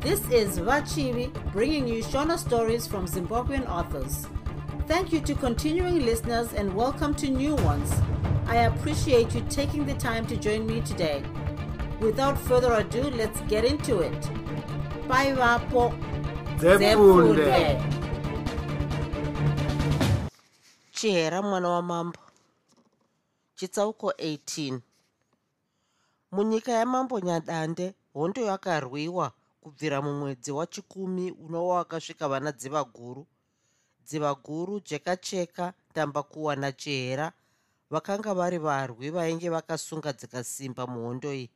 This is Vachivi bringing you Shona stories from Zimbabwean authors. Thank you to continuing listeners and welcome to new ones. I appreciate you taking the time to join me today. Without further ado, let's get into it. Bye, Vapo. Chihera mwana wamambo chitsauko 18 munyika yamambo nyadande hondo yakarwiwa kubvira mumwedzi wachikumi unova wakasvika vana dziva guru dziva guru jekacheka ndambakuwa nachihera vakanga vari varwi vainge vakasunga dzikasimba muhondo iyi.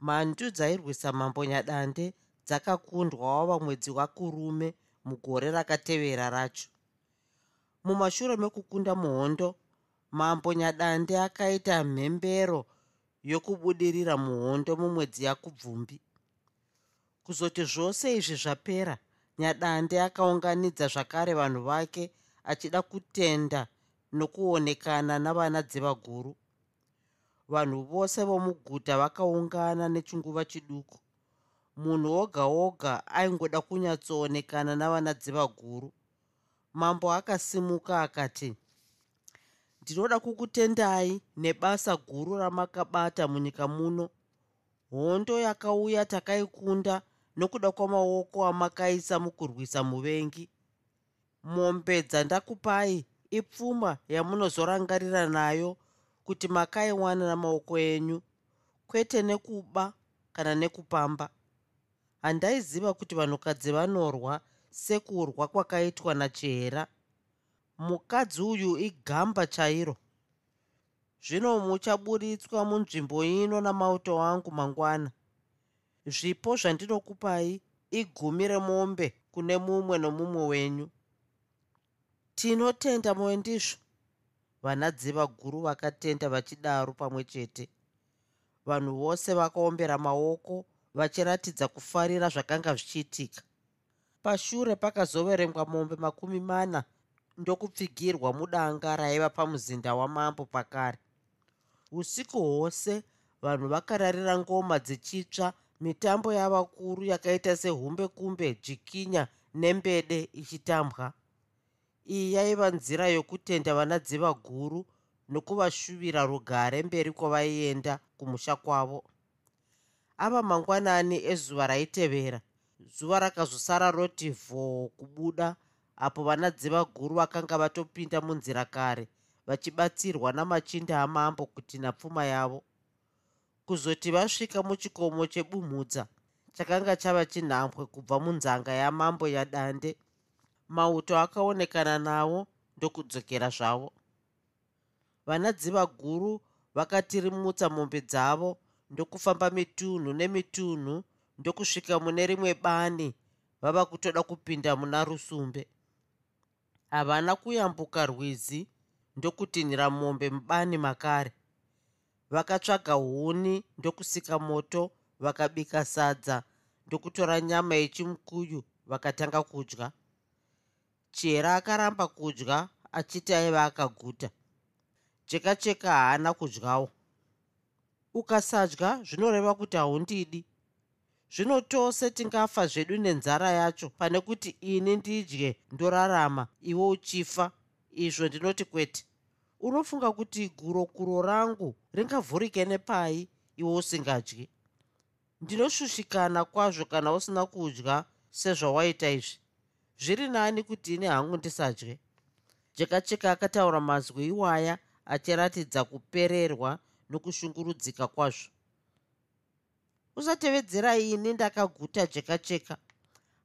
Mhandu dzairwisa mambo nyadande dzakakundwawo vamwedzi wakurume mugore rakatevera racho. Mumashure mekukunda muhondo mambo nyadande akaita mhembero yokubudirira muhondo mumwedzi yakubvumbi kuzoti zvose izvi zvapera nyadande akaunganidza zvakare vanhu vake achida kutenda nokuonekana navana dziva guru vanhu vose vomuguta vakaungana nechinguva chiduku. Munhu woga woga aingoda kunyatsoonekana navana dziva guru mambo akasimuka akati ndinoda kukutendai nebasa guru ramakabata munyika muno. Hondo yakauya takaikunda nokuda kwamaoko amakaisa mukurwisa muvengi. Mombe dzandakupai ipfuma yamunozorangarira nayo kuti makaiwana namaoko enyu kwete nekuba kana nekupamba. Handaiziva kuti vanhukadzi vanorwa sekurwa kwakaitwa nachihera mukadzi uyu igamba chairo. Zvino muchaburitswa munzvimbo ino namauto angu mangwana zvipo zvandinokupai igumi remombe kune mumwe nomumwe wenyu. Tinotenda moyo ndizvo. Vana dziva guru vakatenda vachidaro pamwe chete. Vanhu vose vakaombera maoko vachiratidza kufarira zvakanga zvichiitika. Pashure pakazoverengwa mombe makumi mana ndokupfigirwa mudanga raiva pamuzinda wamambo pakare. Usiku hwose vanhu vakararira ngoma dzichitsva mitambo yavakuru yakaita sehumbe kumbe jikinya nembede ichitambwa. Iyi yaiva nzira yokutenda vana dziva guru nokuvashuvira rugare mberi kwavaienda kumusha kwavo. Ava mangwanani ezuva raitevera zuva rakazosara roti vhoo kubuda apo vana dziva guru vakanga vatopinda munzira kare vachibatsirwa namachinda amambo kutina pfuma yavo kuzoti vasvika muchikomo chebumhudza chakanga chava chinhambwe kubva munzanga yamambo yadande. Mauto akaonekana navo ndokudzokera zvavo. Vana dziva guru vakatirimutsa mombe dzavo ndokufamba mitunhu nemitunhu ndokusvika mune rimwe bani vava kutoda kupinda muna rusumbe. Havana kuyambuka rwizi ndokutinhira mombe mubani makare vakatsvaga huni ndokusika moto vakabika sadza ndokutora nyama yechimukuyu vakatanga kudya. Chera akaramba kudya achiti aiva akaguta. Cheka cheka haana kudyawo. Ukasadya zvinoreva kuti haundidi. Zvino tose tingafa zvedu nenzara yacho pane kuti ini ndidye ndorarama iwe uchifa izvo ndinoti kwete. Unofunga kuti gurokuro rangu ringavhurike nepai iwe usingadyi. Ndinoshushikana kwazvo kana usina kudya sezvawaita izvi. Zviri nani kuti ini hangu ndisadye? Jekacheka akataura mazwi iwaya achiratidza kupererwa nokushungurudzika kwazvo. Usatevedzera ini ndakaguta cheka cheka.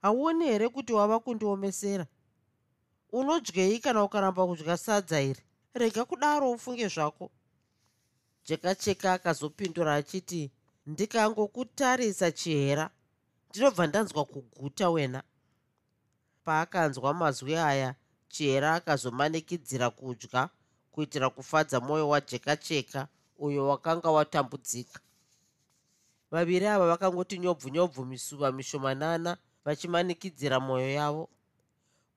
Hauoni here kuti wava kundiomesera? Unodyei kana ukaramba kudya sadza iri? Rega kudaro ufunge zvako jeka cheka akazopindura achiti ndikangokutarisa chihera. Ndinobva ndanzwa kuguta wena. Paakanzwa mazwi aya chihera akazomanikidzira kudya kuitira kufadza mwoyo wajeka cheka uyo wakanga watambudzika. Vaviri ava vakangoti nyobvu nyobvu misuva mishomanana vachimanikidzira mwoyo yavo.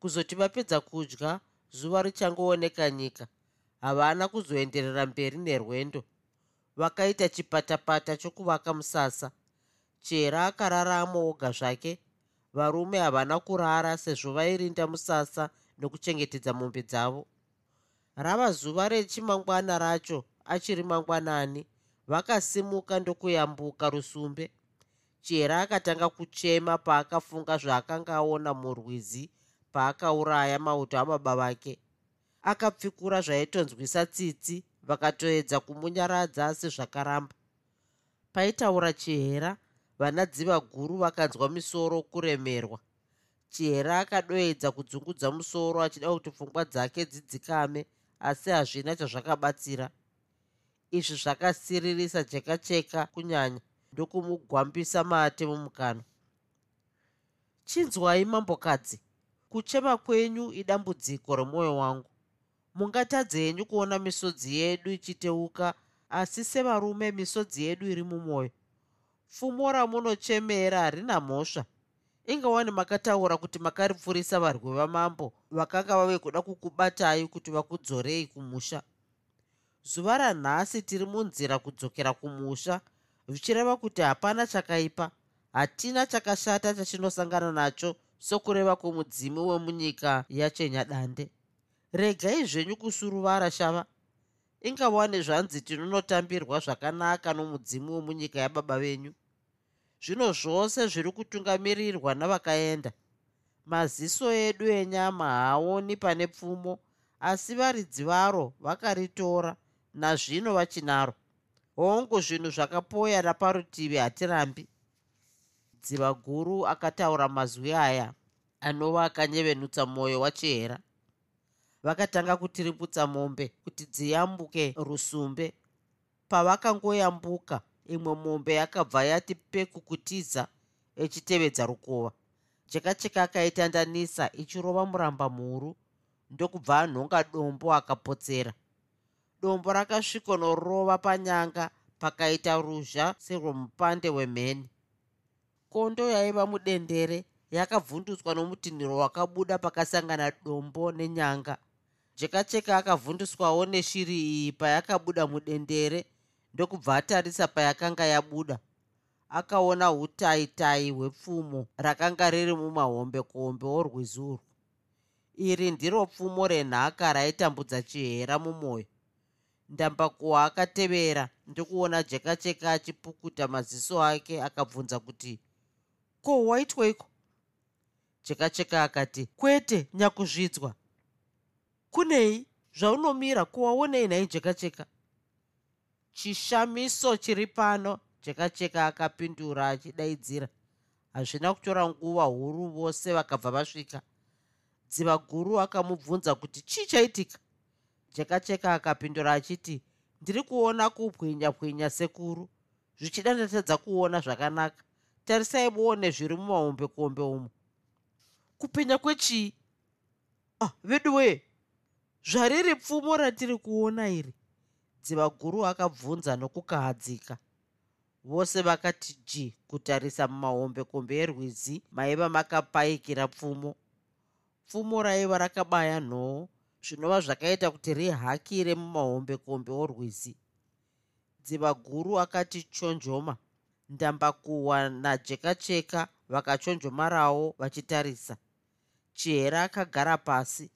Kuzoti vapedza kudya zuva richangooneka nyika havana kuzoenderera mberi nerwendo vakaita chipatapata chokuvaka musasa. Chera akararamo oga zvake. Varume havana kurara sezvo vairinda musasa nokuchengetedza mombe dzavo. Rava zuva rechimangwana racho achiri mangwanani vakasimuka ndokuyambuka rusumbe. Chera akatanga kuchema paakafunga zvaakanga aona murwizi paakauraya mauto ababa vake akapfikura zvaitonzwisa tsitsi vakatoedza kumunyaradza asi zvakaramba paitaura chihera vana dziva guru vakanzwa misoro kuremerwa. Chihera akadoedza kudzungudza musoro achida kuti pfungwa dzake dzidzikame asi hazvina chazvakabatsira. Izvi zvakasiririsa cheka cheka kunyanya ndokumugwambisa mate mumukanwa chinzwai mambokadzi. Kuchema kwenyu idambudziko remwoyo wangu mungatadze yenyu kuona misodzi yedu ichiteuka asi sevarume misodzi yedu iri mumwoyo. Pfumo ramunochemera harina mhosva. Ingawani makataura kuti makaripfurisa varwi vamambo vakanga vave kuda kukubatai kuti vakudzorei kumusha. Zuva ranhasi tiri munzira kudzokera kumusha zvichireva kuti hapana chakaipa. Hatina chakashata chachinosangana nacho sokureva kwomudzimi wemunyika yachenyadande regai zvenyu kusuruvara shava ingawani zvanzi tinonotambirwa zvakanaka nomudzimu wemunyika yababa venyu. Zvino zvose zviri kutungamirirwa navakaenda. Maziso edu enyama haaoni pane pfumo asi varidzi varo vakaritora nazvino vachinaro. Hongu zvinhu zvakapoya naparutivi hatirambi. Dziva guru akataura mazwi aya anova akanyevenutsa mwoyo wachihera vakatanga kutiriputsa mombe kuti dziyambuke rusumbe. Pavakangoyambuka imwe mombe yakabva yati pekukutiza ichitevedza rukova. Cheka cheka akaitandanisa ichirova muramba mhuru ndokubva anhonga dombo akapotsera. Dombo rakasvikonorova panyanga pakaita ruzha serwomupande wemheni. Kondo yaiva mudendere yakavhundutswa nomutinhiro wakabuda pakasangana dombo nenyanga jeka cheka akavhunduswawo neshiri iyi payakabuda mudendere ndokubva atarisa payakanga yabuda. Akaona utaitai hwepfumo rakanga riri mumahombekombe orwizurwu iri ndiro pfumo renhaka raitambudza chihera mumwoyo ndambakuwa akatevera ndokuona jeka cheka achipukuta maziso ake akabvunza kuti ko waitweiko jeka cheka akati kwete nyakuzvidzwa kunei zvaunomira kuwaonei nhai jeka cheka chishamiso chiri pano chekacheka akapindura achidaidzira. Hazvina kutora nguva huru vose vakabva vasvika. Dziva guru akamubvunza kuti chii chaitika? Chekacheka akapindura achiti ndiri kuona kubwinya bwinya sekuru. Zvichida ndatadza kuona zvakanaka. Tarisai muone zviri mumahombekombe umo kupenya kwechii? Ah vedu wee zvariri pfumo ratiri kuona iri dziva guru akabvunza nokukahadzika. Vose vakati ji kutarisa mumahombekombe erwizi maiva makapaikira pfumo. Pfumo raiva rakabaya nhoo zvinova zvakaita kuti rihakire mumahombekombe orwizi. Dziva guru akati chonjoma. Ndambakuhwa najeka cheka vakachonjomarawo vachitarisa. Chihera akagara pasi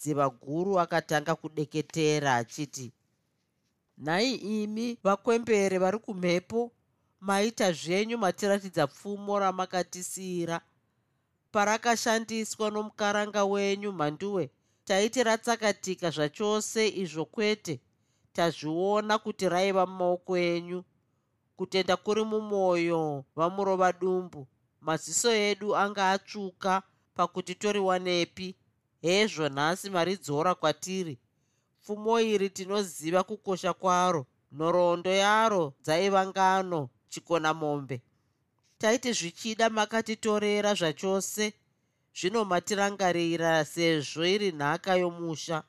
dziva guru akatanga kudeketera achiti nhai imi vakwembere vari kumhepo maita zvenyu matiratidza pfumo ramakatisiyira parakashandiswa nomukaranga wenyu mhanduwe taiti ratsakatika zvachose izvo kwete tazviona kuti raiva mumaoko enyu. Kutenda kuri mumwoyo vamurova dumbu maziso edu anga atsvuka pakuti toriwanepi hezvo nhasi maridzora kwatiri. Pfumo iri tinoziva kukosha kwaro nhoroondo yaro dzaiva ngano chikona mombe taiti zvichida makatitorera zvachose zvino matirangarira sezvo iri nhaka yomusha.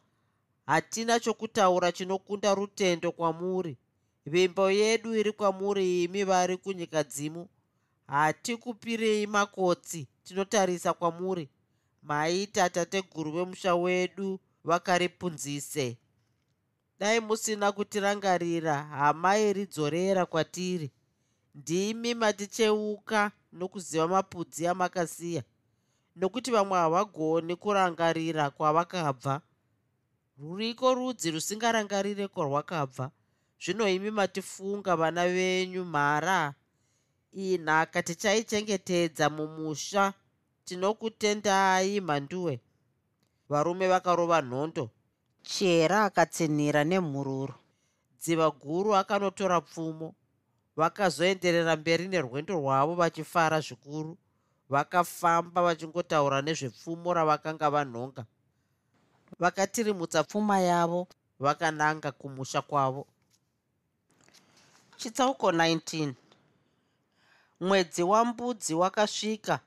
Hatina chokutaura chinokunda rutendo kwamuri. Vimbo yedu iri kwamuri imi vari kunyika dzimu. Hatikupirei makotsi tinotarisa kwamuri maita tateguru vemusha wedu vakaripunzise. Dai musina kutirangarira hama iridzorera kwatiri. Ndimi maticheuka nokuziva mapudzi amakasiya nokuti vamwe havagoni kurangarira kwavakabva. Ruriko rudzi rusingarangarire kwarwakabva. Zvino imi matifunga vana venyu mhara. Iyi nhaka tichaichengetedza mumusha tinokutendai mhanduwe varume vakarova nhondo chera akatsinhira nemhururu. Dziva guru akanotora pfumo. Vakazoenderera mberi nerwendo rwavo vachifara zvikuru. Vakafamba vachingotaura nezvepfumo ravakanga vanhonga. Vakatirimutsa pfuma yavo. Vakananga kumusha kwavo. Chitsauko 19 mwedzi wambudzi wakasvika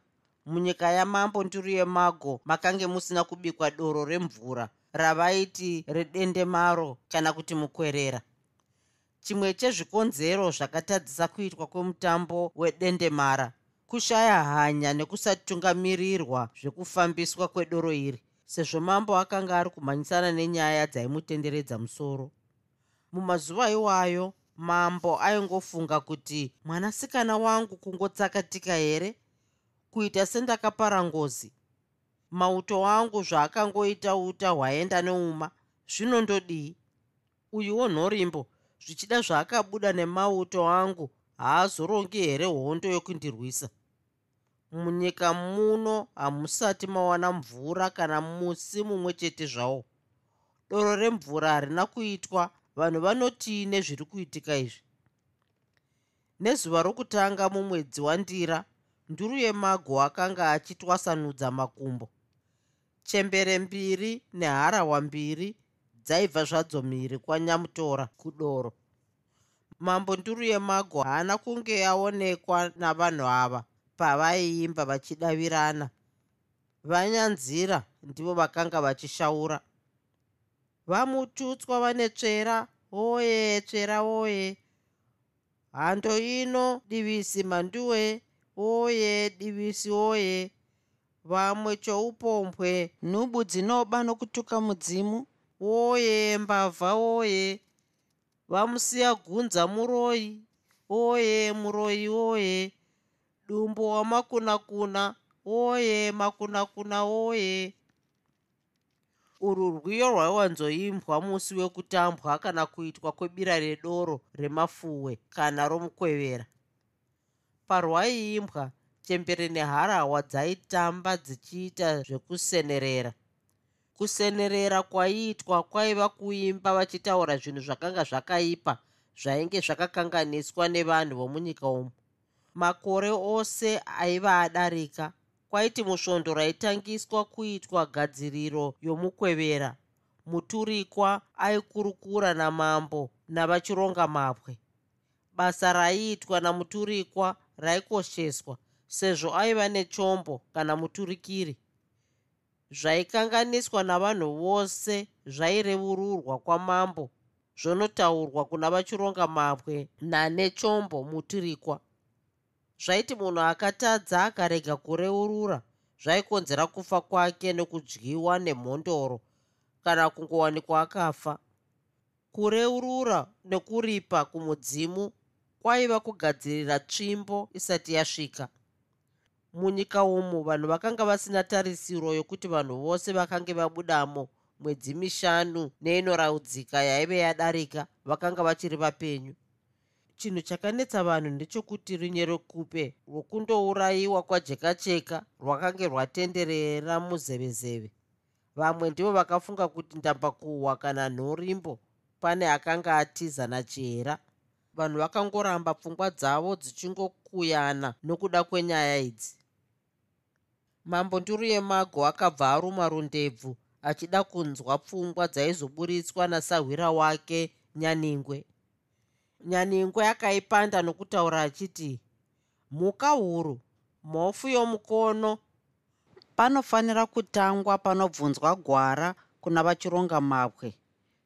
munyika yamambo nduru yemago makange musina kubikwa doro remvura. Ravaiti redendemaro kana kuti mukwerera. Chimwe chezvikonzero zvakatadzisa kuitwa kwemutambo wedendemara kushaya hanya nekusatungamirirwa zvekufambiswa kwedoro iri sezvo mambo akanga ari kumhanyisana nenyaya dzaimutenderedza musoro. Mumazuva iwayo mambo aingofunga kuti mwanasikana wangu kungotsakatika here kuita sendakapara ngozi. Mauto wangu zvaakangoita uta hwaenda neuma. Zvinondodii uyuwo nhorimbo zvichida zvaakabuda nemauto angu haazorongi here hondo yokundirwisa. Munyika muno hamusati mawana mvura kana musi mumwe chete zvawo. Doro remvura harina kuitwa vanhu vanotii nezviri kuitika izvi. Nezuva rokutanga mumwedzi wandira nduru yemago akanga achitwasanudza makumbo. Chembere mbiri neharahwa mbiri dzaibva zvadzo mhiri kwanyamutora kudoro. Mambo nduru yemago haana kunge aonekwa navanhu ava pavaiimba vachidavirana. Vanyanzira ndivo vakanga vachishaura. Vamututswa vane tsvera oye tsvera oye! Hando ino divisi manduwe oye divisi oye vamwe choupombwe nhubu dzinoba nokutuka mudzimu. Oye mbavha oye vamusiya gunza muroyi oye muroyi oye dumbo wamakunakuna oye makunakuna oye urwu rwiyo rwaiwanzoimbwa musi wekutambwa kana kuitwa kwebira redoro remafuwe kana romukwevera parwaiimbwa chembere neharahwa dzaitamba dzichiita zvekusenerera. Kusenerera kwaiitwa kwaiva kuimba vachitaura zvinhu zvakanga zvakaipa zvainge zvakakanganiswa nevanhu vomunyika umu. Makore ose aiva adarika kwaiti musvondo raitangiswa kuitwa gadziriro yomukwevera. Muturikwa aikurukura namambo navachironga mapwe. Basa raiitwa namuturikwa raikosheswa sezvo aiva nechombo kana muturikiri. Zvaikanganiswa navanhu vose zvaireururwa kwamambo zvonotaurwa kuna vachironga mapwe nanechombo muturikwa. Zvaiti munhu akatadza akarega kureurura zvaikonzera kufa kwake nokudyiwa nemhondoro kana kungowanikwa akafa. Kureurura nekuripa kumudzimu kwaiva kugadzirira tsvimbo isati yasvika. Munyika umu vanhu vakanga vasina tarisiro yokuti vanhu vose vakange vabudamo mwedzi mishanu neinoraudzika yaive yadarika vakanga vachiri vapenyu. Chinhu chakanetsa vanhu ndechekuti rinyerekupe rwokundourayiwa kwajekacheka rwakange rwatenderera muzevezeve. Vamwe ndivo vakafunga kuti ndambakuhwa kana nhorimbo pane akanga atiza nachera vanhu vakangoramba pfungwa dzavo dzichingokuyana nokuda kwenyaya idzi. Mambo nduru yemago akabva aruma rundebvu achida kunzwa pfungwa dzaizoburitswa nasahwira wake nyaningwe. Nyaningwe akaipanda nokutaura achiti mhuka huru mhofu yomukono. Panofanira kutangwa panobvunzwa gwara kuna vachironga mapwe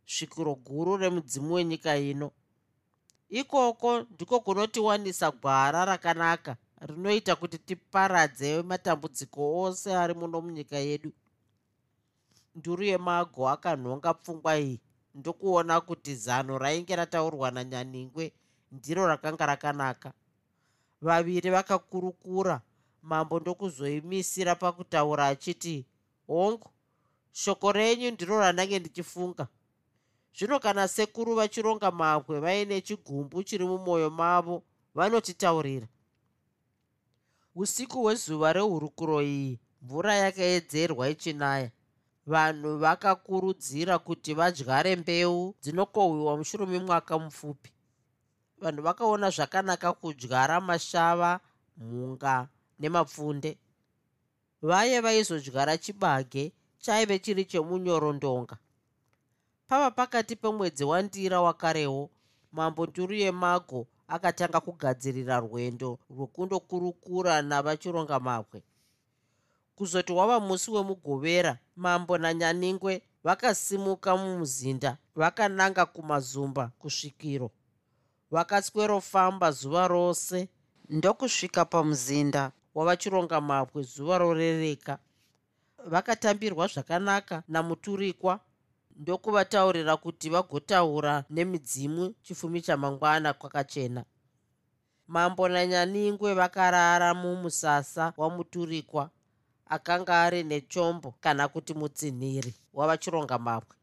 svikiro guru remudzimu wenyika ino ikoko ndiko kunotiwanisa gwara rakanaka rinoita kuti tiparadze matambudziko ose ari muno munyika yedu. Nduru yemago akanhonga pfungwa iyi. Ndokuona kuti zano rainge rataurwa nanyaningwe ndiro rakanga rakanaka. Vaviri vakakurukura mambo ndokuzoimisira pakutaura achiti hongu shoko renyu ndiro randange ndichifunga zvino kana sekuru vachironga mabwe vaine chigumbu chiri mumwoyo mavo vanotitaurira usiku hwezuva rehurukuro iyi mvura yakaedzerwa ichinaya. Vanhu vakakurudzira kuti vadyare mbeu dzinokohwiwa mushure memwaka mupfupi. Vanhu vakaona zvakanaka kudyara mashava mhunga nemapfunde. Vaye vaizodyara chibage chaive chiri chemunyorondonga pava pakati pemwedzi wandira wakarewo mambo nduru yemago akatanga kugadzirira rwendo rwekundokurukura navachironga mabwe kuzoti wava musi wemugovera mambo nanyaningwe vakasimuka mumuzinda vakananga kumazumba kusvikiro. Vakatswerofamba zuva rose. Ndokusvika pamuzinda wavachironga mabwe zuva rorereka vakatambirwa zvakanaka namuturikwa ndokuvataurira kuti vagotaura nemidzimu chifumi chamangwana kwakachena. Mambo nanyaningwe vakarara mumusasa wamuturikwa akanga ari nechombo kana kuti mutsinhiri wavachironga mabwe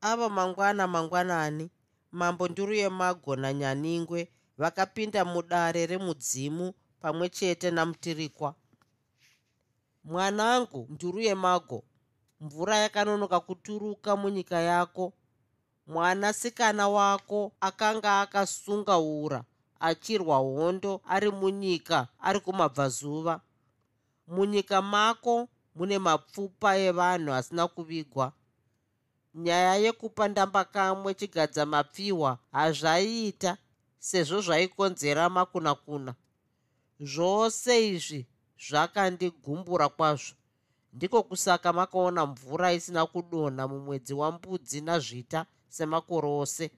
ava mangwana mangwanani mambo nduru yemago nanyaningwe vakapinda mudare remudzimu pamwe chete namutirikwa mwanangu nduru yemago mvura yakanonoka kuturuka munyika yako. Mwanasikana wako akanga akasunga ura achirwa hondo ari munyika ari kumabvazuva. Munyika mako mune mapfupa evanhu asina kuvigwa. Nyaya yekupa ndamba kamwe chigadza mapfihwa hazvaiita sezvo zvaikonzera makunakuna. Zvose izvi zvakandigumbura kwazvo ndiko kusaka makaona mvura isina kudonha mumwedzi wambudzi nazvita semakore ose.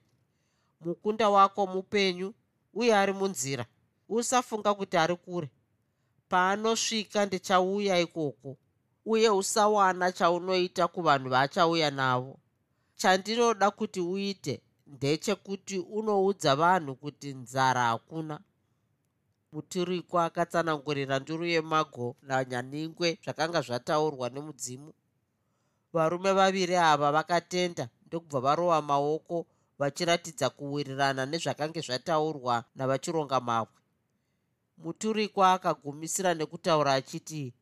Mukunda wako mupenyu uye ari munzira usafunga kuti ari kure. Paanosvika ndichauya ikoko uye usawana chaunoita kuvanhu vaachauya navo. Chandinoda kuti uite ndechekuti unoudza vanhu kuti nzara hakuna muturikwa akatsanangurira nduru yemago nanyaningwe zvakanga zvataurwa nemudzimu. Varume vaviri ava vakatenda ndokubva varova maoko vachiratidza kuwirirana nezvakange zvataurwa navachironga mabwe. Muturikwa akagumisira nekutaura achiti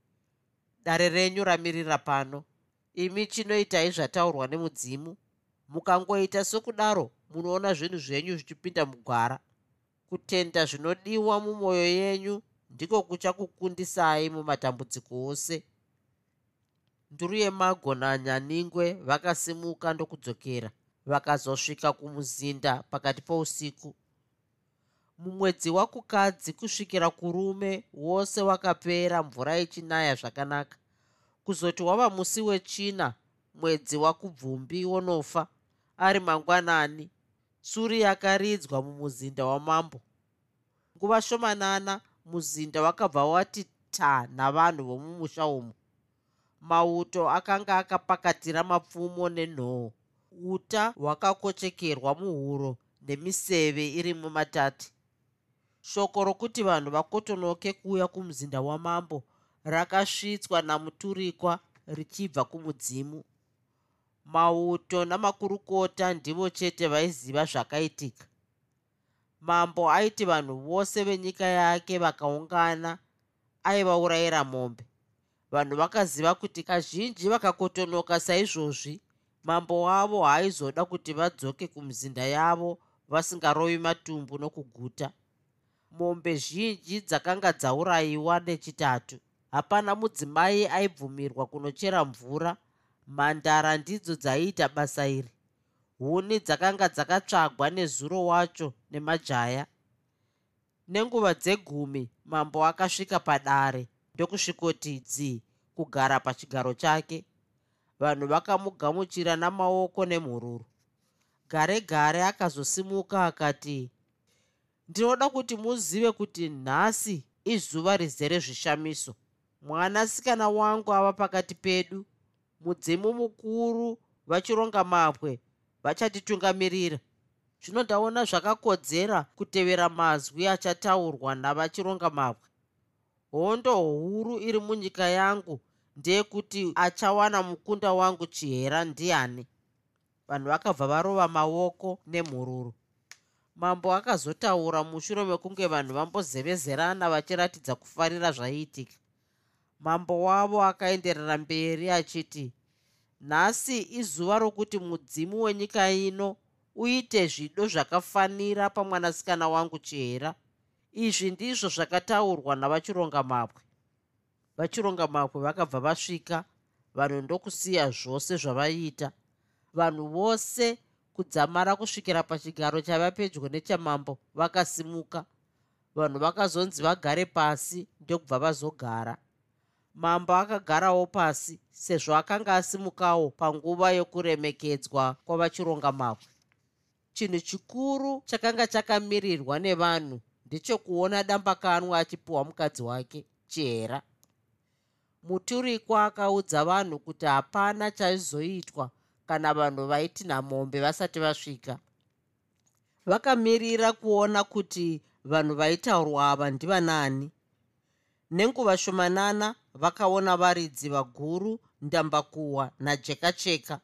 dare renyu ramirira pano. Imi chinoitai zvataurwa nemudzimu mukangoita sokudaro munoona zvinhu zvenyu zvichipinda mugwara kutenda zvinodiwa mumwoyo yenyu ndiko kuchakukundisai mumatambudziko ose. Nduru yemagonanyaningwe vakasimuka ndokudzokera vakazosvika kumuzinda pakati pousiku. Mumwedzi wakukadzi kusvikira kurume wose wakapera mvura ichinaya zvakanaka. Kuzoti wava musi wechina mwedzi wakubvumbi wonofa ari mangwanani suri yakaridzwa mumuzinda wamambo. Nguva shomanana muzinda wakabva wati ta navanhu vomumusha umu. Mauto akanga akapakatira mapfumo nenhoo. Uta hwakakochekerwa muhuro nemiseve iri mumatati. Shoko rokuti vanhu vakotonoke kuuya kumuzinda wamambo rakasvitswa namuturikwa richibva kumudzimu mauto namakurukota ndivo chete vaiziva zvakaitika. Mambo aiti vanhu vose venyika yake vakaungana aivaurayira mombe. Vanhu vakaziva kuti kazhinji vakakotonoka saizvozvi mambo wavo haaizoda kuti vadzoke kumizinda yavo vasingarovi matumbu nokuguta. Mombe zhinji dzakanga dzaurayiwa nechitatu. Hapana mudzimai aibvumirwa kunochera mvura mhandara ndidzo dzaiita basa iri. Huni dzakanga dzakatsvagwa nezuro wacho nemajaya. Nenguva dzegumi mambo akasvika padare ndokusvikoti dzi kugara pachigaro chake. Vanhu vakamugamuchira namaoko nemhururu. Gare gare akazosimuka akati ndinoda kuti muzive kuti nhasi izuva rizere zvishamiso. Mwanasikana wangu ava pakati pedu mudzimu mukuru vachironga mapwe vachatitungamirira. Zvino ndaona zvakakodzera kutevera mazwi achataurwa navachironga mabwe hondo huru iri munyika yangu ndeyekuti achawana mukunda wangu chihera ndiani. Vanhu vakabva varova maoko nemhururu. Mambo akazotaura mushure mekunge vanhu vambozevezerana vachiratidza kufarira zvaiitika. Mambo wavo akaenderera mberi achiti nhasi izuva rokuti mudzimu wenyika ino uite zvido zvakafanira pamwanasikana wangu chihera izvi ndizvo zvakataurwa navachironga mapwe. Vachironga mapwe vakabva vasvika vanhu ndokusiya zvose zvavaiita vanhu vose kudzamara kusvikira pachigaro chaiva pedyo nechamambo vakasimuka. Vanhu vakazonzi vagare pasi ndokubva vazogara mambo akagarawo pasi sezvo akanga asimukawo panguva yokuremekedzwa kwavachironga mapwe chinhu chikuru chakanga chakamirirwa nevanhu ndechekuona dambakanwa achipiwa mukadzi wake chihera. Muturikwa akaudza vanhu kuti hapana chaizoitwa kana vanhu vaiti namombe vasati vasvika. Vakamirira kuona kuti vanhu vaitaurwa ava ndivanani nenguva shomanana vakaona varidzi vaguru ndambakuhwa najekacheka.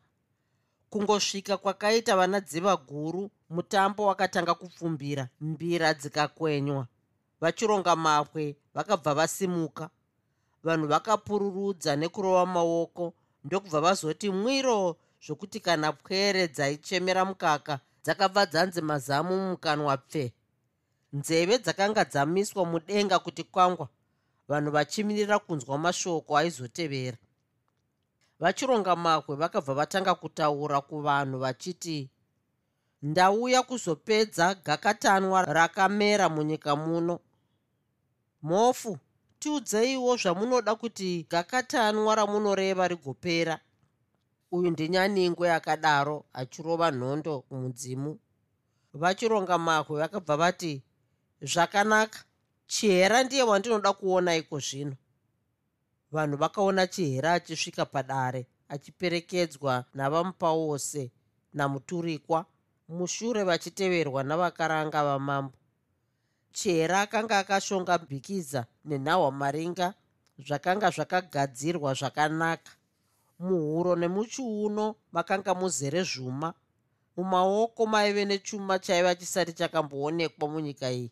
Kungosvika kwakaita vana dziva guru mutambo wakatanga kupfumbira mbira dzikakwenywa. Vachironga mapwe vakabva vasimuka. Vanhu vakapururudza nekurova maoko ndokubva vazoti mwiro zvokuti kana pwere dzaichemera mukaka dzakabva dzanzi mazamu mumukanwa pfe. Nzeve dzakanga dzamiswa mudenga kuti kwangwa vanhu vachimirira kunzwa mashoko aizotevera. Vachironga makwe vakabva vatanga kutaura kuvanhu vachiti ndauya kuzopedza gakatanwa rakamera munyika muno. Mofu tiudzeiwo zvamunoda kuti gakatanwa ramunoreva rigopera. Uyu ndinyaningwe akadaro achirova nhondo kumudzimu. Vachironga mahwe vakabva vati zvakanaka chihera ndiye wandinoda kuona iko zvino. Vanhu vakaona chihera achisvika padare achiperekedzwa navamupa wose namuturikwa mushure vachiteverwa navakaranga vamambo. Chihera akanga akashonga mbikiza nenhahwa maringa zvakanga zvakagadzirwa zvakanaka. Muhuro nemuchiuno makanga muzere zvuma. Mumaoko maive nechuma chaiva chisati chakamboonekwa munyika iyi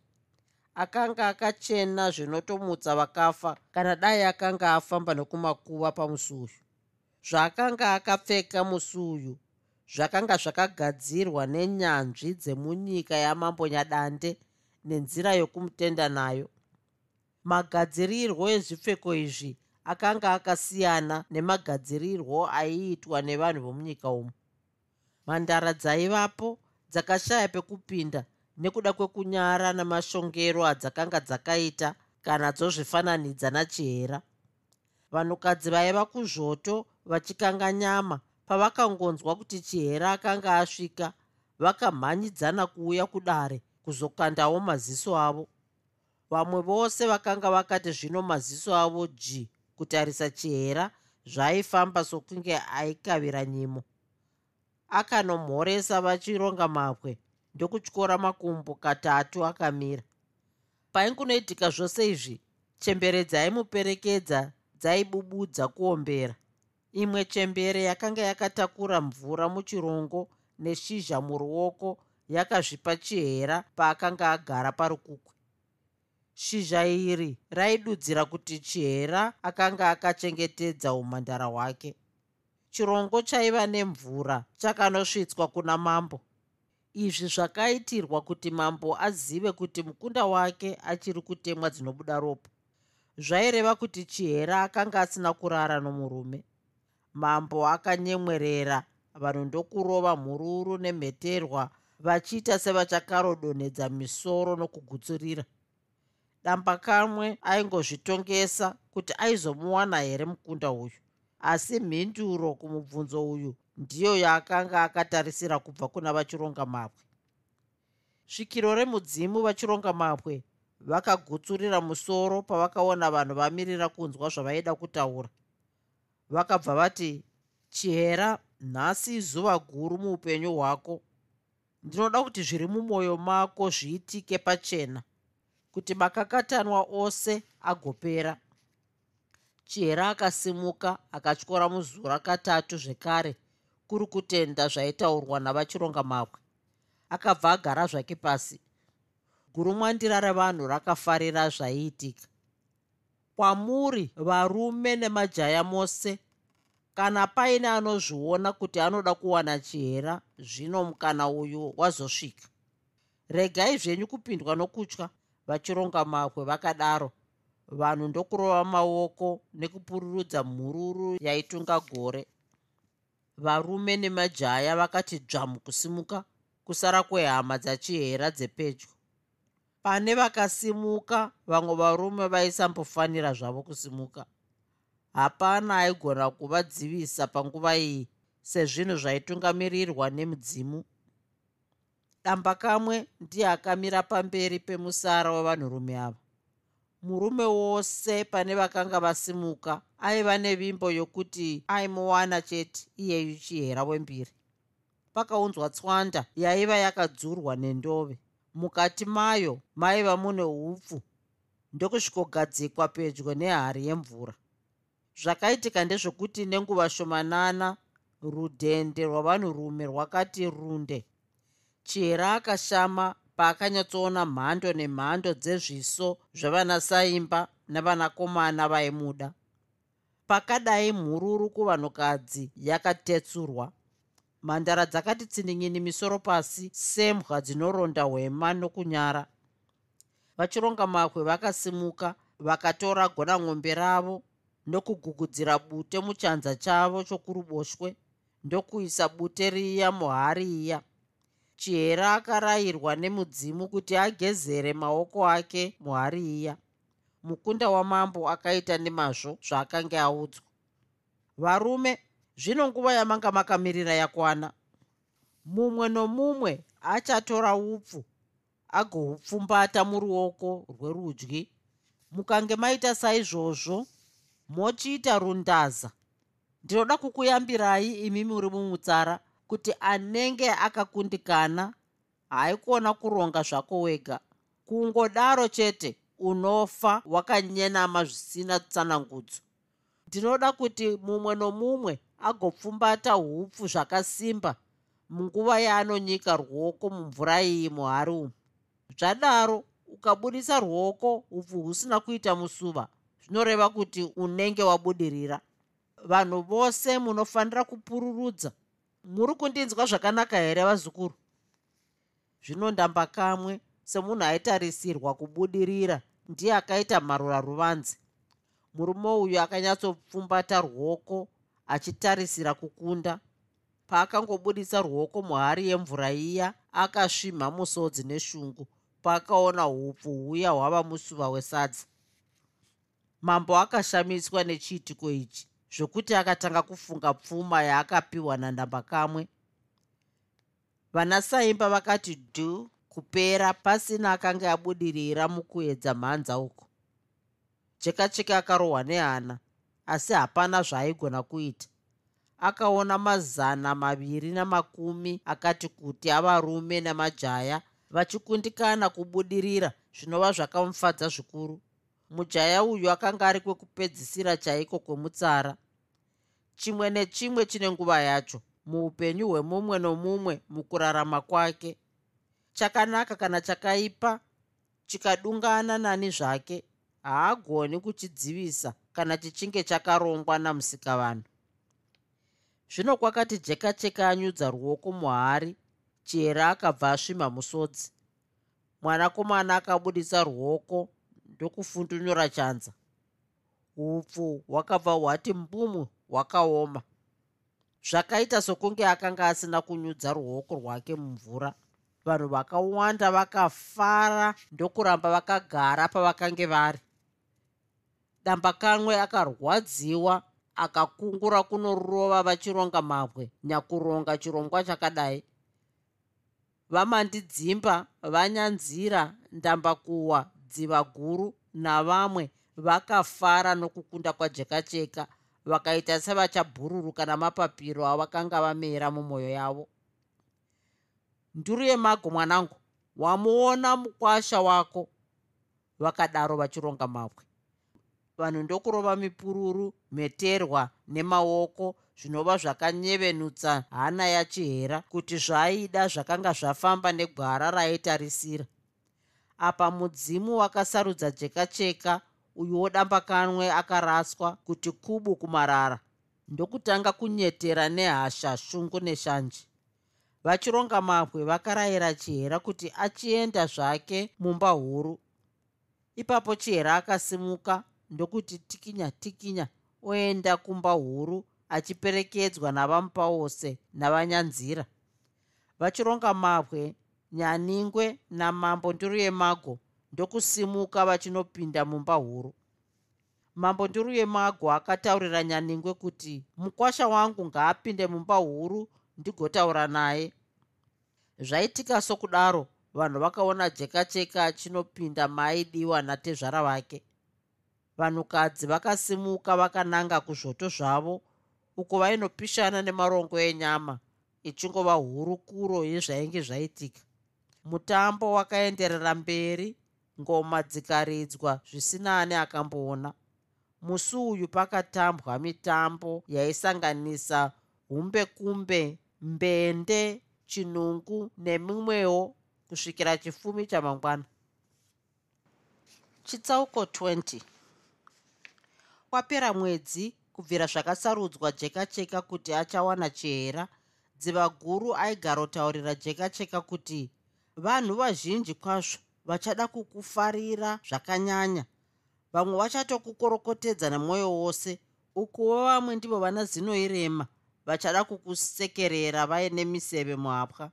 akanga akachena zvinotomutsa vakafa kana dai akanga afamba nokumakuva pamusuyu zvaakanga akapfeka musuyu zvakanga zvakagadzirwa nenyanzvi dzemunyika yamambonyadande nenzira yokumutenda nayo. Magadzirirwo ezvipfeko izvi akanga akasiyana nemagadzirirwo aiitwa nevanhu vomunyika umu. Mhandara dzaivapo dzakashaya pekupinda nekuda kwekunyara namashongero adzakanga dzakaita kana dzozvifananidza nachihera vanhukadzi vaiva kuzvoto vachikanga nyama. Pavakangonzwa kuti chihera akanga asvika vakamhanyidzana kuuya kudare kuzokandawo maziso avo. Vamwe vose vakanga vakati zvino maziso avo ji kutarisa chihera zvaifamba sokunge aikavira nyimo? Akanomhoresa vachironga mapwe ndokutyora makumbo katatu akamira. Paingunoitika zvose izvi chembere dzaimuperekedza dzaibubudza kuombera. Imwe chembere yakanga yakatakura mvura muchirongo neshizha muruoko yakazvipa chihera paakanga agara parukukwe. Shizha iri raidudzira kuti chihera akanga akachengetedza umhandara hwake. Chirongo chaiva nemvura chakanosvitswa kuna mambo izvi zvakaitirwa kuti mambo azive kuti mukunda wake achiri kutemwa dzinobuda ropa. Zvaireva kuti chihera akanga asina kurara nomurume. Mambo akanyemwerera vanhu ndokurova mhururu nemheterwa vachiita sevachakarodonhedza misoro nokugutsurira. Damba kamwe aingozvitongesa kuti aizomuwana here mukunda uyu asi mhinduro kumubvunzo uyu ndiyo yaakanga akatarisira kubva kuna vachironga mapwe. Svikiro remudzimu vachironga mapwe vakagutsurira musoro pavakaona vanhu vamirira kunzwa zvavaida kutaura. Vakabva vati chihera nhasi zuva guru muupenyu hwako. Ndinoda kuti zviri mumwoyo mako zviitike pachena kuti makakatanwa ose agopera. Chihera akasimuka akatyora muzura katatu zvekare kuri kutenda zvaitaurwa navachironga mabwe akabva agara zvake pasi. Gurumwandira revanhu rakafarira zvaiitika. Kwamuri varume nemajaya mose kana paine anozviona kuti anoda kuwana chihera zvino mukana uyu wazosvika. Regai zvenyu kupindwa nokutya vachironga mabwe vakadaro. Vanhu ndokurova maoko nekupururudza mhururu yaitunga gore varume nemajaya vakati dzvamu kusimuka kusara kwehama dzachihera dzepedyo. Pane vakasimuka vamwe varume vaisambofanira zvavo kusimuka. Hapana aigona kuvadzivisa panguva iyi sezvinhu zvaitungamirirwa nemudzimu. Damba kamwe ndiye akamira pamberi pemusara wevanhurume ava murume wose pane vakanga vasimuka aiva nevimbo yokuti aimuwana chete iyeyu chihera wembiri. Pakaunzwa tswanda yaiva yakadzurwa nendove. Mukati mayo maiva mune upfu ndokusvikogadzikwa pedyo nehari yemvura. Zvakaitika ndezvekuti nenguva shomanana rudhende rwavanhurume rwakati runde. Chihera akashama paakanyatsoona mhando nemhando dzezviso zvevanasaimba nevanakomana vaimuda. Pakadai mhururu kuvanhukadzi yakatetsurwa mhandara dzakati tsinin'ini misoro pasi sembwa dzinoronda hwema nokunyara. Vachironga makwe vakasimuka vakatora gona ng'ombe ravo nokugugudzira bute muchanza chavo chokuruboshwe ndokuisa bute riya muhari iya chihera akarayirwa nemudzimu kuti agezere maoko ake muhari iya mukunda wamambo akaita nemazvo zvaakanga audzwa. Varume zvino nguva yamanga makamirira yakwana mumwe nomumwe achatora upfu agohupfumbata muruoko rwerudyi. Mukange maita saizvozvo mochiita rundaza. Ndinoda kukuyambirai imi muri mumutsara kuti anenge akakundikana haikona kuronga zvako wega. Kungodaro chete unofa wakanyenama zvisina tsanangudzo ndinoda kuti mumwe nomumwe agopfumbata upfu zvakasimba munguva yaanonyika ruoko mumvura iyi muhari umu. Zvadaro ukabudisa ruoko upfu husina kuita musuva zvinoreva kuti unenge wabudirira. Vanhu vose munofanira kupururudza muri kundinzwa zvakanaka here vazukuru? Zvino ndamba kamwe semunhu aitarisirwa kubudirira ndiye akaita mharura ruvanzi murume uyu akanyatsopfumbata ruoko achitarisira kukunda. Paakangobudisa ruoko muhari yemvura iya akasvimha musodzi neshungu paakaona upfu huya hwava musuva wesadza. Mambo akashamiswa nechiitiko ichi zvokuti akatanga kufunga pfuma yaakapiwa nandamba kamwe. Vanasaimba vakati dhu kupera pasina akanga abudirira mukuedza mhanza uko cheka cheka akarohwa nehana asi hapana zvaaigona kuita. Akaona mazana maviri namakumi akati kuti avarume namajaya vachikundikana kubudirira zvinova zvakamufadza zvikuru mujaya uyu akanga ari kwekupedzisira chaiko kwemutsara. Chimwe nechimwe chine nguva yacho muupenyu hwemumwe nomumwe mukurarama kwake. Chakanaka kana chakaipa chikadungana nani zvake haagoni kuchidzivisa kana chichinge chakarongwa namusikavanhu zvino kwakati jeka cheka anyudza ruoko muhari chihera akabva asvimha musodzi. Mwanakomana akabudisa ruoko ndokufundunura chanza. Upfu hwakabva hwati mbumu hwakaoma zvakaita sokunge akanga asina kunyudza ruoko rwake mumvura. Vanhu vakawanda vakafara ndokuramba vakagara pavakange vari. Damba kamwe akarwadziwa akakungura kunorova vachironga mabwe nyakuronga chirongwa chakadai. Vamandidzimba vanyanzira ndambakuwa dziva guru navamwe vakafara nokukunda kwajekacheka vakaita sevachabhururuka namapapiro avakanga vamera mumwoyo yavo. Nduru yemago mwanangu wamuona mukwasha wako. Vakadaro vachironga mabwe vanhu ndokurova mipururu mheterwa nemaoko zvinova zvakanyevenutsa hana yachihera kuti zvaaida zvakanga zvafamba negwara raitarisira apa mudzimu wakasarudza jekacheka uyuwo dambakanwe akaraswa kuti kubu kumarara ndokutanga kunyetera nehasha shungu neshanje. Vachironga mabwe vakarayira chihera kuti achienda zvake mumba huru. Ipapo chihera akasimuka ndokuti tikinya tikinya oenda kumba huru achiperekedzwa navamupa wose navanyanzira. Vachironga mabwe nyaningwe namambo nduru yemago ndokusimuka vachinopinda mumba huru. Mambo nduru yemago akataurira nyaningwe kuti mukwasha wangu ngaapinde mumba huru ndigotaura naye. Zvaitika sokudaro vanhu vakaona jekacheka achinopinda maidiwa natezvara vake. Vanhukadzi vakasimuka vakananga kuzvoto zvavo uko vainopishana nemarongo enyama ichingova hurukuro yezvainge zvaitika mutambo wakaenderera mberi. Ngoma dzikaridzwa zvisina ani akamboona musi uyu pakatambwa mitambo yaisanganisa humbe kumbe mbende chinungu nemimwewo kusvikira chifumi chamangwana. Chitsauko 20 kwapera mwedzi kubvira zvakasarudzwa jeka cheka kuti achawana chihera dziva guru aigara kutaurira jeka cheka kuti vanhu vazhinji kwazvo vachada kukufarira zvakanyanya. Vamwe vachatokukorokotedza nemwoyo wose. Ukuwo vamwe ndivo vana zino irema vachada kukusekerera vaine miseve muhapwa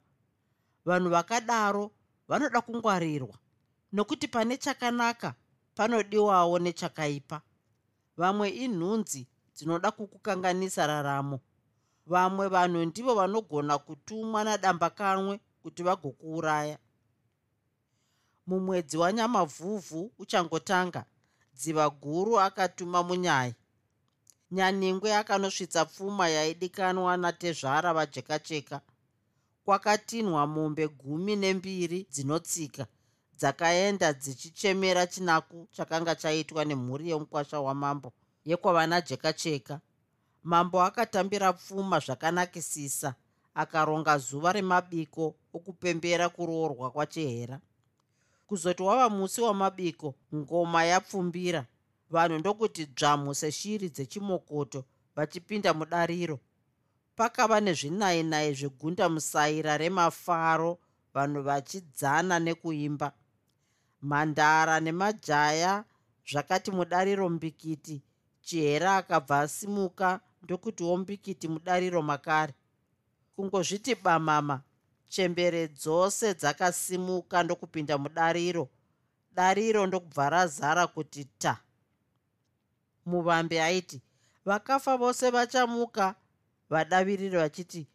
vanhu vakadaro vanoda kungwarirwa nokuti pane chakanaka panodiwawo nechakaipa. Vamwe inhunzi dzinoda kukukanganisa raramo. Vamwe vanhu ndivo vanogona kutumwa nadambakanwe kuti vagokuuraya. Mumwedzi wanyamavhuvhu uchangotanga dziva guru akatuma munyaya nyaningwe akanosvitsa pfuma yaidikanwa natezvara vajekacheka kwakatinhwa mombe gumi nembiri dzinotsika dzakaenda dzichichemera chinaku chakanga chaitwa nemhuri yemukwasha wamambo yekwavana jekacheka mambo akatambira pfuma zvakanakisisa akaronga zuva remabiko okupembera kuroorwa kwachihera kuzoti wava musi wamabiko ngoma yapfumbira. Vanhu ndokuti dzvamu seshiri dzechimokoto vachipinda mudariro. Pakava nezvinainai zvegunda musaira remafaro vanhu vachidzana nekuimba. Mhandara nemajaya zvakati mudariro mbikiti chihera akabva asimuka ndokutiwo mbikiti mudariro makare kungozviti bamama chembere dzose dzakasimuka ndokupinda mudariro. Dariro ndokubva razara kuti ta. Muvambe aiti vakafa vose vachamuka. Vadaviriri vachiti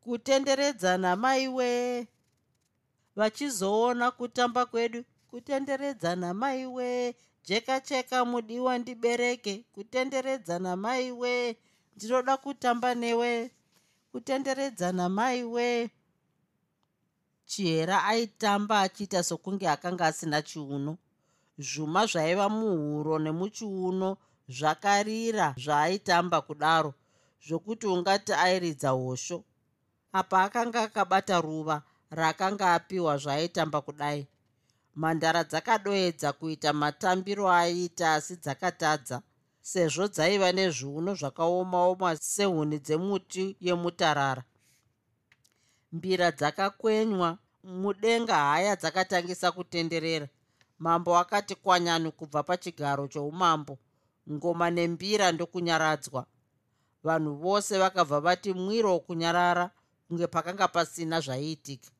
kutenderedzana maiwe vachizoona kutamba kwedu kutenderedzana maiwe jeka cheka mudiwa ndibereke. Kutenderedzana maiwe ndinoda kutamba newe kutenderedzana maiwe chihera aitamba achiita sokunge akanga asina chiuno. Zvuma zvaiva muhuro nemuchiuno zvakarira zvaaitamba kudaro zvokuti ungati airidza hosho. Apa akanga akabata ruva raakanga apiwa zvaaitamba kudai. Mhandara dzakadoedza kuita matambiro aiita asi dzakatadza sezvo dzaiva nezviuno zvakaomaoma sehuni dzemuti yemutarara. Mbira dzakakwenywa mudenga haya dzakatangisa kutenderera. Mambo akati kwanyanu kubva pachigaro choumambo ngoma nembira ndokunyaradzwa. Vanhu vose vakabva vati mwiro wokunyarara kunge pakanga pasina zvaiitika.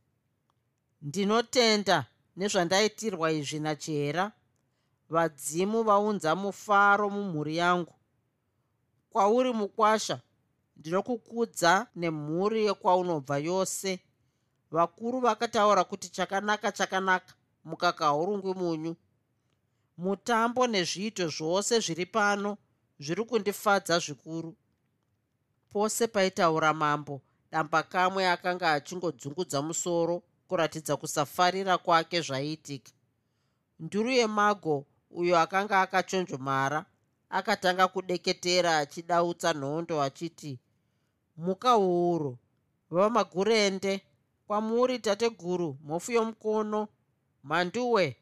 Ndinotenda nezvandaitirwa izvi nachihera vadzimu vaunza mufaro mumhuri yangu. Kwauri mukwasha ndinokukudza nemhuri yekwaunobva yose. Vakuru vakataura kuti chakanaka chakanaka mukaka haurungwi munyu. Mutambo nezviito zvose zviri pano zviri kundifadza zvikuru. Pose paitaura mambo damba kamwe akanga achingodzungudza musoro kuratidza kusafarira kwake zvaiitika. Nduru yemago uyo akanga akachonjomara akatanga kudeketera achidautsa nhondo achiti muka huro vamagurende kwamuri tateguru mhofu yomukono mhanduwe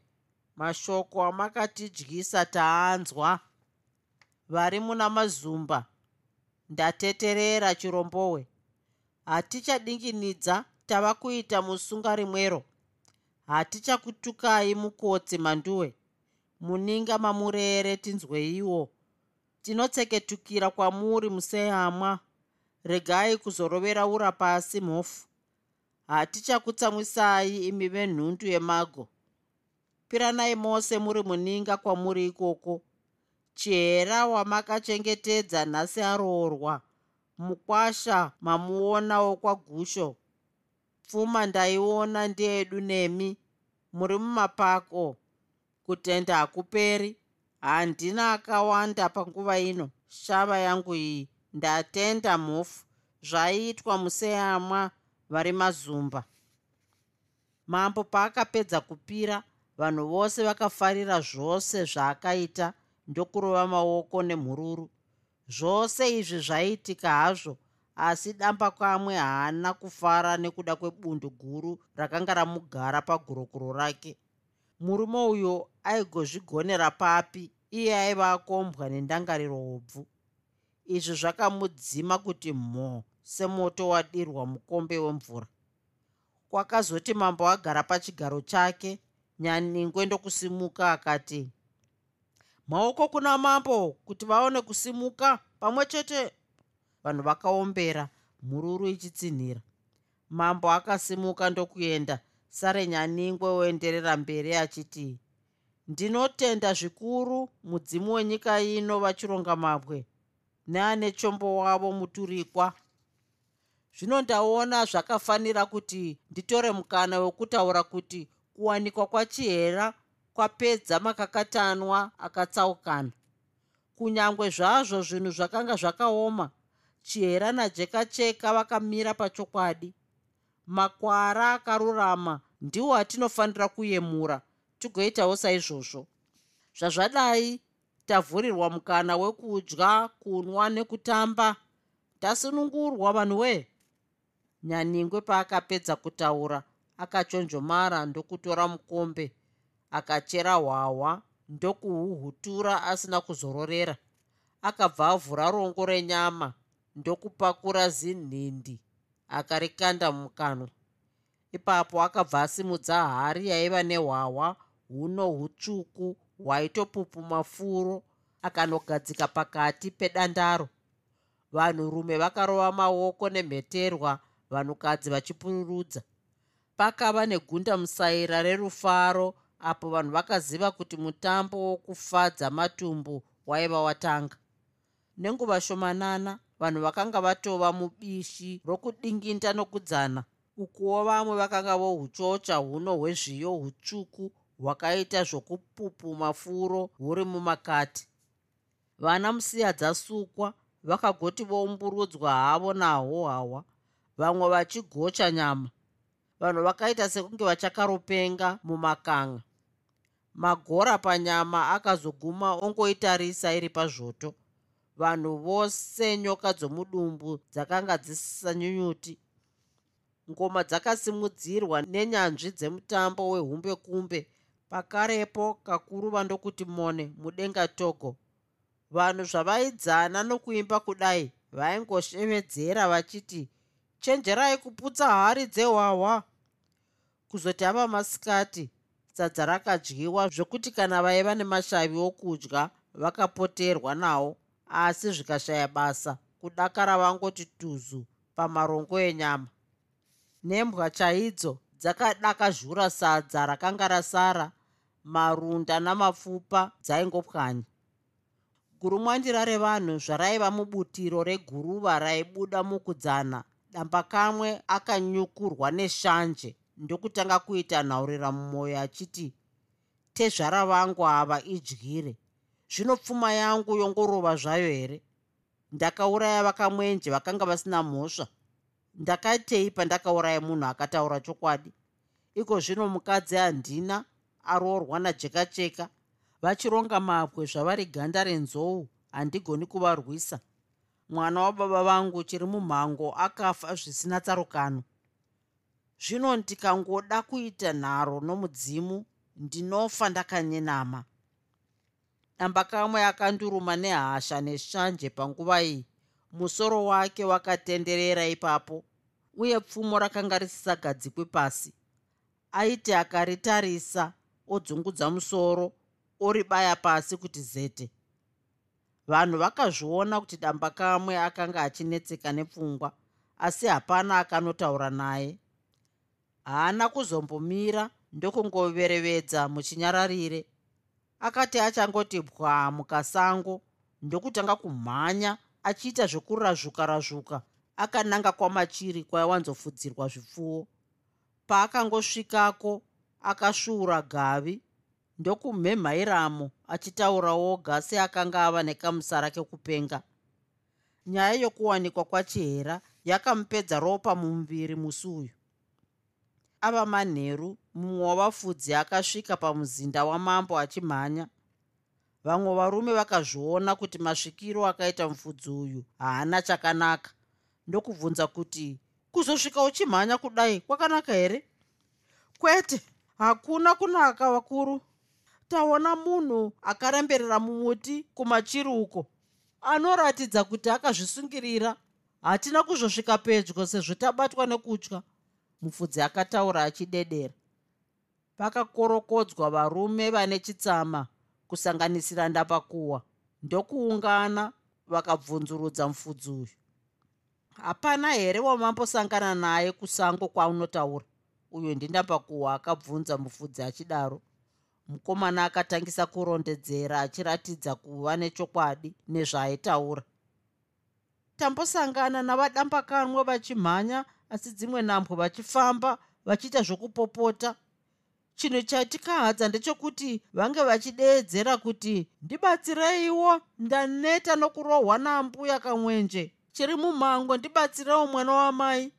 mashoko amakatidyisa taanzwa vari muna mazumba ndateterera chirombowe. Hatichadinginidza tava kuita musunga rimwero hatichakutukai mukotsi mhanduwe muninga mamurere tinzweiwo tinotseketukira kwamuri museyamwa regai kuzorovera ura pasi mhofu. Hatichakutsamwisai imi venhundu yemago. Piranai mose muri muninga kwamuri ikoko. Chihera wamakachengetedza nhasi aroorwa. Mukwasha mamuona wokwagusho pfuma ndaiona ndeedu nemi. Muri mumapako kutenda hakuperi. Handina akawanda panguva ino. Shava yangu iyi ndatenda mhofu. Zvaiitwa museyamwa vari mazumba. Mambo paakapedza kupira vanhu vose vakafarira zvose zvaakaita ndokurova maoko nemhururu. Zvose izvi zvaiitika hazvo asi damba kamwe haana kufara nekuda kwebundu guru rakanga ramugara pagurokuro rake murume uyo aigozvigonera papi iye aiva akombwa nendangariro hobvu izvi zvakamudzima kuti mho semoto wadirwa mukombe wemvura. Kwakazoti mambo agara pachigaro chake nyaningwe ndokusimuka akati maoko kuna mambo kuti vaone kusimuka pamwe chete? Vanhu vakaombera mhururu ichitsinhira. Mambo akasimuka ndokuenda sare nyaningwe oenderera mberi achiti ndinotenda zvikuru mudzimu wenyika ino vachironga mabwe neane chombo wavo muturikwa. Zvino ndaona zvakafanira kuti nditore mukana wekutaura kuti kuwanikwa kwachihera kwapedza makakatanwa akatsaukana. Kunyange zvazvo zvinhu zvakanga zvakaoma chihera najekacheka vakamira pachokwadi makwara akarurama ndiwo atinofanira kuyemura. Tigoitawo saizvozvo. Zvazvadai tavhurirwa mukana wekudya kunwa nekutamba. Tasunungurwa vanhu wee nyaningwe paakapedza kutaura akachonjomara ndokutora mukombe akachera hwahwa ndokuhuhutura asina kuzororera. Akabva avhura rongo renyama ndokupakura zinhindi akarikanda mumukanwa ipapo akabva asimudza hari yaiva nehwahwa huno hutsvuku hwaitopupuma furo akanogadzika pakati pedandaro. Vanhurume vakarova maoko nemheterwa vanhukadzi vachipururudza. Pakava negunda musaira rerufaro apo vanhu vakaziva kuti mutambo wokufadza matumbu waiva watanga. Nenguva shomanana vanhu vakanga vatova mubishi rokudinginda nokudzana. Ukuwo vamwe vakanga vohuchocha huno hwezviyo hutsvuku hwakaita zvokupupuma furo huri mumakati. Vana musiya dzasukwa vakagoti voumburudzwa havo nahwo hawa vamwe vachigocha nyama. Vanhu vakaita sekunge vachakaropenga mumakanga. Magora panyama akazoguma ongoitarisa iri pazvoto vanhu vose nyoka dzomudumbu dzakanga dzisisanyunyuti ngoma dzakasimudzirwa nenyanzvi dzemutambo wehumbe kumbe pakarepo kakuru vandokuti mone mudenga togo. Vanhu zvavaidzana nokuimba kudai vaingoshevedzera vachiti chenjerai kuputsa hari dzehwahwa. Kuzoti ava masikati sadza rakadyiwa zvokuti kana vaiva nemashavi okudya vakapoterwa nawo asi zvikashaya basa kudakara vangoti tuzu pamarongo enyama. Nembwa chaidzo dzakadakazhura sadza rakanga rasara marunda namapfupa dzaingopwanya. Gurumwandira revanhu zvaraiva mubutiro reguruva raibuda mukudzana damba kamwe akanyukurwa neshanje ndokutanga kuita nhaurira mumwoyo achiti tezvara vangu ava idyire zvino pfuma yangu yongorova zvayo here? Ndakauraya vakamwenje vakanga vasina mhosva. Ndakatei pandakauraya munhu akataura chokwadi? Iko zvino mukadzi handina aroorwa najekacheka vachironga mabwe zvavari ganda renzou handigoni kuvarwisa. Mwana wababa vangu chiri mumhango akafa zvisina tsarukano. Zvino ndikangoda kuita nharo nomudzimu ndinofa ndakanyenama damba kamwe akanduruma nehasha neshanje panguva iyi. Musoro wake wakatenderera ipapo uye pfumo rakanga risisagadzikwi pasi. Aiti akaritarisa odzungudza musoro oribaya pasi kuti zete. Vanhu vakazviona kuti damba kamwe akanga achinetseka nepfungwa asi hapana akanotaura naye. Haana kuzombomira ndokungoverevedza muchinyararire akati achangoti bwa mukasango. Ndokutanga kumhanya achiita zvekurazvuka razvuka akananga kwamachiri kwaiwanzofudzirwa zvipfuwo. Paakangosvikako akasvuura gavi. Ndokumhemhairamo achitaura oga seakanga ava nekamusara kekupenga nyaya yokuwanikwa kwachihera yakamupedza ropa mumuviri musi uyu ava manheru mumwe wavafudzi akasvika pamuzinda wamambo achimhanya. Vamwe varume vakazviona kuti masvikiro akaita mufudzi uyu haana chakanaka. Ndokubvunza kuti kuzosvika uchimhanya kudai kwakanaka here? Kwete hakuna kunaka vakuru. Taona munhu akaremberera mumuti kumachiri uko anoratidza kuti akazvisungirira. Hatina kuzosvika pedyo sezvo tabatwa nekutya mufudzi akataura achidedera. Pakakorokodzwa varume vane chitsama kusanganisira ndapakuwa ndokuungana vakabvunzurudza mufudzi uyu. Hapana here wamambosangana naye kusango kwaunotaura? Uyo ndindapakuwa akabvunza mufudzi achidaro. Mukomana akatangisa kurondedzera achiratidza kuva nechokwadi nezvaaitaura tambosangana navadambakanwa vachimhanya asi dzimwe nhambwe vachifamba vachiita zvokupopota. Chinhu chatikahadza ndechekuti vange vachideedzera kuti ndibatsireiwo ndaneta nokurohwa nambuya kamwenje chiri mumhango ndibatsirewo mwana wamai.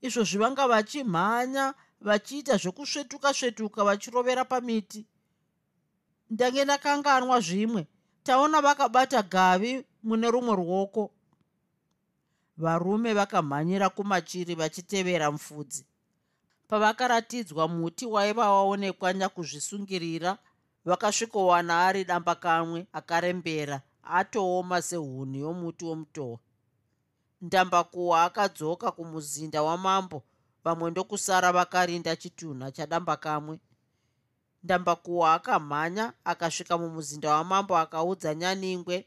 Izvo zvivanga vachimhanya vachiita zvekusvetuka svetuka vachirovera pamiti. Ndange ndakanganwa zvimwe taona vakabata gavi mune rumwe ruoko varume vakamhanyira kumachiri vachitevera mufudzi pavakaratidzwa muti waiva waonekwa nyakuzvisungirira vakasvikowana ari damba kamwe akarembera atooma sehuni yomuti womutohwa ndambakuhwa akadzoka kumuzinda wamambo vamwe ndokusara vakarinda chitunha chadamba kamwe. Ndambakuhwa akamhanya akasvika mumuzinda wamambo akaudza nyaningwe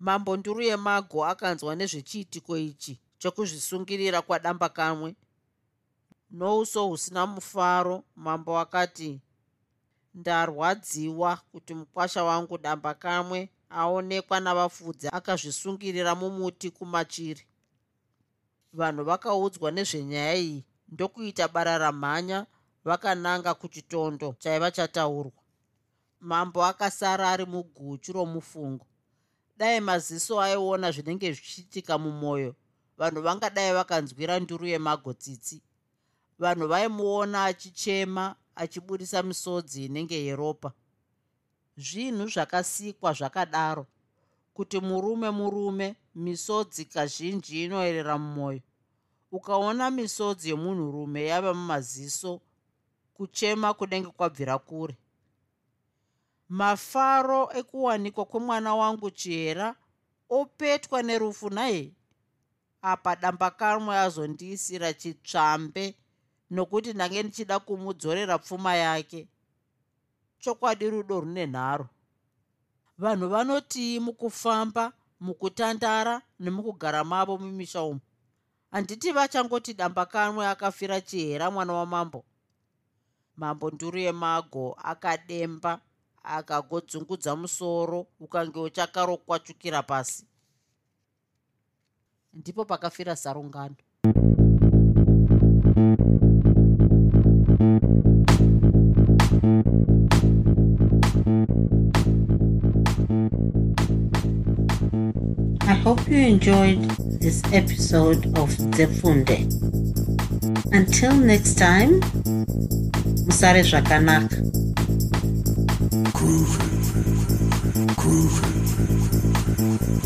mambo nduru yemago akanzwa nezvechiitiko ichi chokuzvisungirira kwadamba kamwe. Nouso husina mufaro mambo akati ndarwadziwa kuti mukwasha wangu damba kamwe aonekwa navafudzi akazvisungirira mumuti kumachiri. Vanhu vakaudzwa nezvenyaya iyi. Ndokuita bara ramhanya vakananga kuchitondo chaiva chataurwa. Mambo akasara ari muguchu romufungo dai maziso aiona zvinenge zvichiitika mumwoyo. Vanhu vangadai vakanzwira nduru yemagotsitsi. Vanhu vaimuona achichema achibudisa misodzi inenge yeropa. Zvinhu zvakasikwa zvakadaro. Kuti murume murume misodzi kazhinji inoyerera mumwoyo. Ukaona misodzi yomunhurume yava mumaziso kuchema kunenge kwabvira kure mafaro ekuwanikwa kwemwana wangu chiera opetwa nerufu naye. Apa damba kamwe azondiisira chitsvambe nokuti ndange ndichida kumudzorera pfuma yake. Chokwadi rudo rune nharo. Vanhu vanotii mukufamba mukutandara nemukugara mavo mumisha umu. Handiti vachangoti damba kamwe akafira chihera mwana wamambo. Mambo nduru yemago akademba akagodzungudza musoro ukange uchakarokwachukira pasi ndipo pakafira sarungano I hope you enjoyed this episode of Zefunde. Until next time, Musare Zvakanaka. groove, groove.